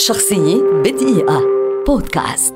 شخصية بدقيقة. بودكاست.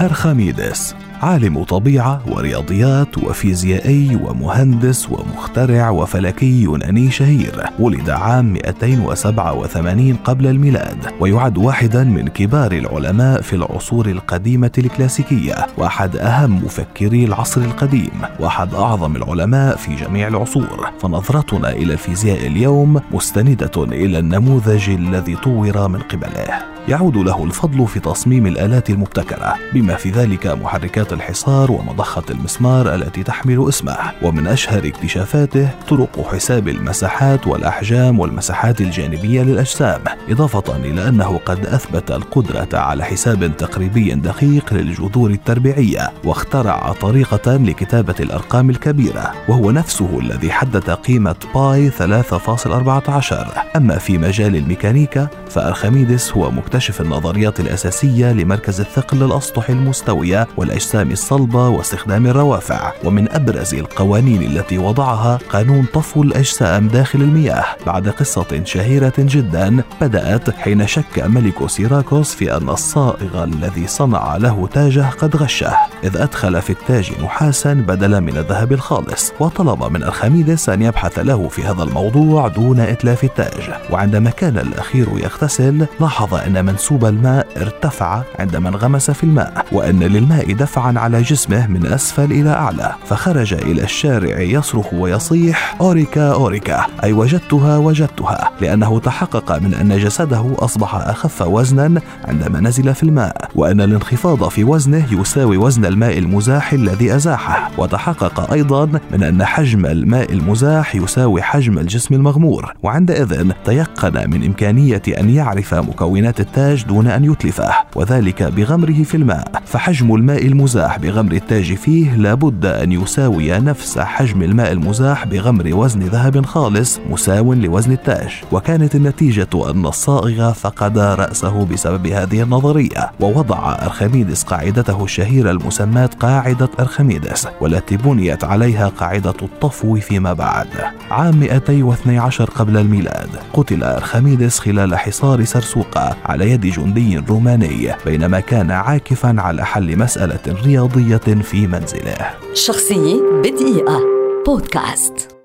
أرخميدس عالم طبيعة ورياضيات وفيزيائي ومهندس ومخترع وفلكي يوناني شهير ولد عام 287 قبل الميلاد ويعد واحدا من كبار العلماء في العصور القديمة الكلاسيكية وأحد أهم مفكري العصر القديم وأحد أعظم العلماء في جميع العصور. فنظرتنا إلى الفيزياء اليوم مستندة إلى النموذج الذي طور من قبله. يعود له الفضل في تصميم الآلات المبتكرة بما في ذلك محركات الحصار ومضخة المسمار التي تحمل اسمه ومن أشهر اكتشافاته طرق حساب المساحات والأحجام والمساحات الجانبية للأجسام إضافة إلى أنه قد أثبت القدرة على حساب تقريبي دقيق للجذور التربيعية واخترع طريقة لكتابة الأرقام الكبيرة وهو نفسه الذي حدد قيمة باي 3.14 أما في مجال الميكانيكا فأرخميدس هو مكتشف النظريات الأساسية لمركز الثقل الأسطح المستوية والأجسام الصلبة واستخدام الروافع ومن أبرز القوانين التي وضعها قانون طفو الأجسام داخل المياه. بعد قصة شهيرة جدا بدأت حين شك ملك سيراكوس في أن الصائغ الذي صنع له تاجه قد غشه. إذ أدخل في التاج نحاسا بدلا من الذهب الخالص وطلب من أرخميدس أن يبحث له في هذا الموضوع دون إتلاف التاج. وعندما كان الأخير يغتسل لاحظ أن منسوب الماء ارتفع عندما انغمس في الماء وأن للماء دفعا على جسمه من أسفل إلى أعلى فخرج إلى الشارع يصرخ ويصيح أوريكا أوريكا. أي وجدتها وجدتها لأنه تحقق من أن جسده أصبح أخف وزنا عندما نزل في الماء وأن الانخفاض في وزنه يساوي وزن الماء المزاح الذي أزاحه. وتحقق أيضا من أن حجم الماء المزاح يساوي حجم الجسم المغمور وعندئذ تيقن من إمكانية أن يعرف مكونات التاج دون أن يتلفه وذلك بغمره في الماء فحجم الماء المزاح بغمر التاج فيه لابد أن يساوي نفس حجم الماء المزاح بغمر وزن ذهب خالص مساو لوزن التاج. وكانت النتيجة أن الصائغ فقد رأسه بسبب هذه النظرية ووضع أرخميدس قاعدته الشهيرة المسماة قاعدة أرخميدس والتي بنيت عليها قاعدة الطفو فيما بعد. عام 212 قبل الميلاد قتل أرخميدس خلال حصار سرسوقة على يد جندي روماني بينما كان عاكفا على حل مسألة رياضية في منزله. شخصية بدقيقة. بودكاست.